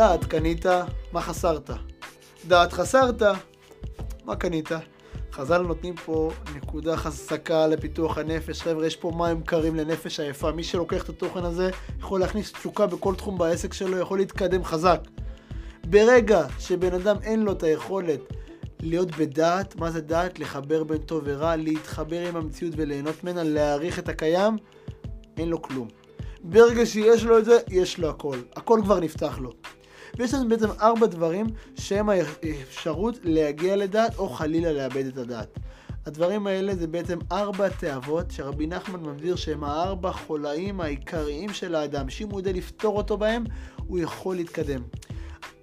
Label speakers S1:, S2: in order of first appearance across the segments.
S1: דעת קנית, מה חסרת? דעת חסרת, מה קנית? חז"ל נותנים פה נקודה חזקה לפיתוח הנפש. חבר'ה, יש פה מים קרים לנפש עייפה. מי שלוקח את התוכן הזה יכול להכניס תשוקה בכל תחום בעסק שלו, יכול להתקדם חזק. ברגע שבן אדם אין לו את היכולת להיות בדעת, מה זה דעת? לחבר בין טוב ורע, להתחבר עם המציאות וליהנות ממנה, להעריך את הקיים, אין לו כלום. ברגע שיש לו את זה, יש לו הכל. הכל כבר נפתח לו. ויש לנו בעצם ארבע דברים שהם האפשרות להגיע לדעת או חלילה לאבד את הדעת. הדברים האלה זה בעצם ארבע תאוות שרבי נחמן מבהיר שהם הארבע חולאים העיקריים של האדם, שאם הוא יודע לפתור אותו בהם, הוא יכול להתקדם.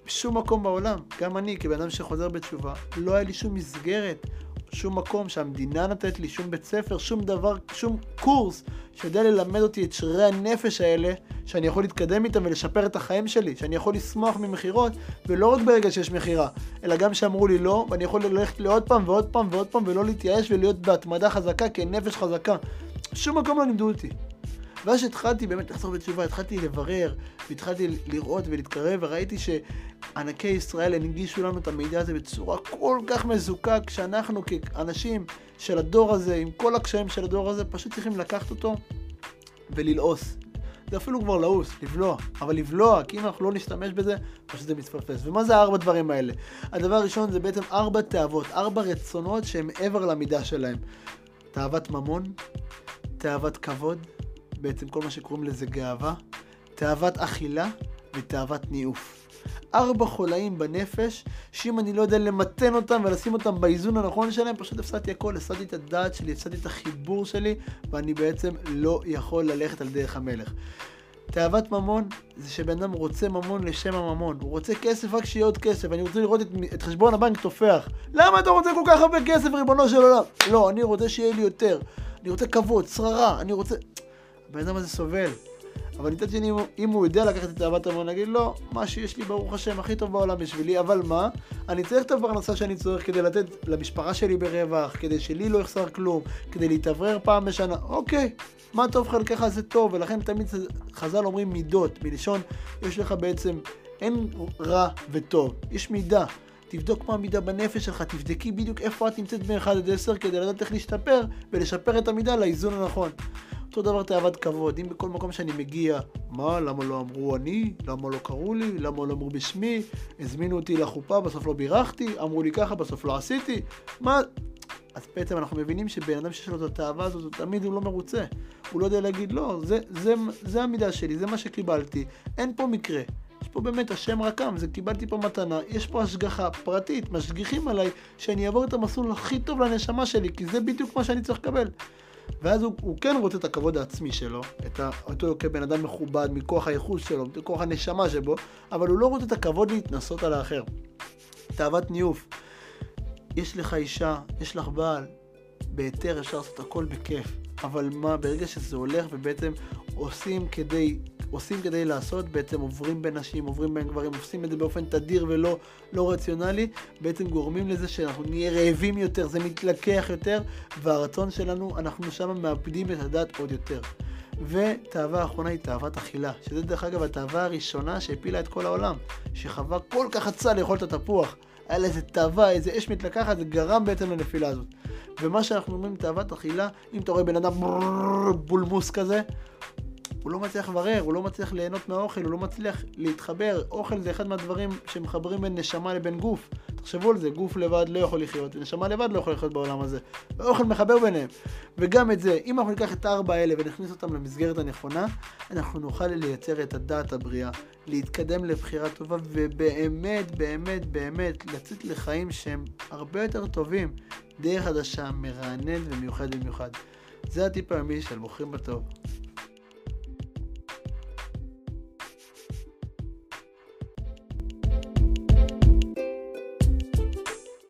S1: בשום מקום בעולם, גם אני כבן אדם שחוזר בתשובה, לא היה לי שום מסגרת שום מקום שהמדינה נותנת לי, שום בית ספר, שום דבר, שום קורס שיודע ללמד אותי את שרירי הנפש האלה, שאני יכול להתקדם איתם ולשפר את החיים שלי, שאני יכול לשמוח ממכירות, ולא רק ברגע שיש מכירה, אלא גם שאמרו לי לא, ואני יכול ללכת לעוד פעם ועוד פעם ועוד פעם ולא להתייאש ולהיות בהתמדה חזקה כנפש חזקה. שום מקום לא לימדו אותי. ואז שהתחלתי באמת לחזור בתשובה, התחלתי לברר, והתחלתי לראות ולהתקרב, וראיתי שענקי ישראל הנגישו לנו את המידע הזה בצורה כל כך מזוקק, שאנחנו כאנשים של הדור הזה, עם כל הקשיים של הדור הזה, פשוט צריכים לקחת אותו וללעוס. זה אפילו כבר לעוס, לבלוע. אבל לבלוע, כי אם אנחנו לא נשתמש בזה, פשוט זה מתפרפס. ומה זה הארבע דברים האלה? הדבר הראשון זה בעצם ארבע תאוות, ארבע רצונות שהם מעבר למידה שלהם. תאוות ממון, תאוות כבוד, בעצם כל מה שקוראים לזה גאווה, תאוות אכילה ותאוות ניאוף. ארבע חולאים בנפש, שאם אני לא יודע למתן אותם ולשים אותם באיזון הנכון שלהם, פשוט הפסדתי הכל, הפסדתי את הדעת שלי, הפסדתי את החיבור שלי, ואני בעצם לא יכול ללכת על דרך המלך. תאוות ממון זה שבן אדם רוצה ממון לשם הממון. הוא רוצה כסף רק שיהיה עוד כסף. אני רוצה לראות את, את חשבון הבנק תופח. למה אתה רוצה כל כך הרבה כסף, ריבונו של עולם? לא, אני רוצה שיהיה לי יותר. אני רוצה כבוד, שררה, אני רוצה... הבן אדם הזה סובל. אבל מצד שני, אם הוא יודע לקחת את אהבת המון, להגיד, לא, מה שיש לי, ברוך השם, הכי טוב בעולם בשבילי, אבל מה? אני צריך את הפרנסה שאני צורך כדי לתת למשפחה שלי ברווח, כדי שלי לא יחסר כלום, כדי להתאוורר פעם בשנה. אוקיי, מה טוב חלקך זה טוב, ולכן תמיד חז"ל אומרים מידות, מלשון, יש לך בעצם, אין רע וטוב, יש מידה. תבדוק מה המידה בנפש שלך, תבדקי בדיוק איפה את נמצאת מ-1 עד 10 כדי לדעת איך להשתפר ולשפר את המידה לאיזון הנכון. אותו דבר תאוות כבוד, אם בכל מקום שאני מגיע, מה, למה לא אמרו אני, למה לא קראו לי, למה לא אמרו בשמי, הזמינו אותי לחופה, בסוף לא בירכתי, אמרו לי ככה, בסוף לא עשיתי, מה... אז בעצם אנחנו מבינים שבן אדם שיש לו את התאווה הזאת, תמיד הוא לא מרוצה. הוא לא יודע להגיד, לא, זה, זה, זה המידה שלי, זה מה שקיבלתי, אין פה מקרה. יש פה באמת השם רקם, זה קיבלתי פה מתנה, יש פה השגחה פרטית, משגיחים עליי שאני אעבור את המסלול הכי טוב לנשמה שלי, כי זה בדיוק מה שאני צריך לקבל. ואז הוא, הוא כן רוצה את הכבוד העצמי שלו, את אותו כבן אדם מכובד מכוח הייחוס שלו, מכוח הנשמה שבו, אבל הוא לא רוצה את הכבוד להתנסות על האחר. תאוות ניאוף. יש לך אישה, יש לך בעל, בהיתר אפשר לעשות הכל בכיף, אבל מה, ברגע שזה הולך ובעצם עושים כדי עושים כדי לעשות, בעצם עוברים בין נשים, עוברים בין גברים, עושים את זה באופן תדיר ולא לא רציונלי, בעצם גורמים לזה שאנחנו נהיה רעבים יותר, זה מתלקח יותר, והרצון שלנו, אנחנו שם מאבדים את הדעת עוד יותר. ותאווה האחרונה היא תאוות אכילה, שזה דרך אגב התאווה הראשונה שהפילה את כל העולם, שחווה כל כך רצה לאכול את התפוח, היה לה איזה תאווה, איזה אש מתלקחת, זה גרם בעצם לנפילה הזאת. ומה שאנחנו אומרים תאוות אכילה, אם אתה רואה בן אדם בולמוס כזה, הוא לא מצליח לברר, הוא לא מצליח ליהנות מהאוכל, הוא לא מצליח להתחבר. אוכל זה אחד מהדברים שמחברים בין נשמה לבין גוף. תחשבו על זה, גוף לבד לא יכול לחיות, ונשמה לבד לא יכול לחיות בעולם הזה. ואוכל מחבר ביניהם. וגם את זה, אם אנחנו ניקח את הארבע האלה ונכניס אותם למסגרת הנכונה, אנחנו נוכל לייצר את הדעת הבריאה, להתקדם לבחירה טובה, ובאמת, באמת, באמת, לצאת לחיים שהם הרבה יותר טובים. דרך חדשה, מרענן ומיוחד במיוחד. זה הטיפ היומי של בוחרים בטוב.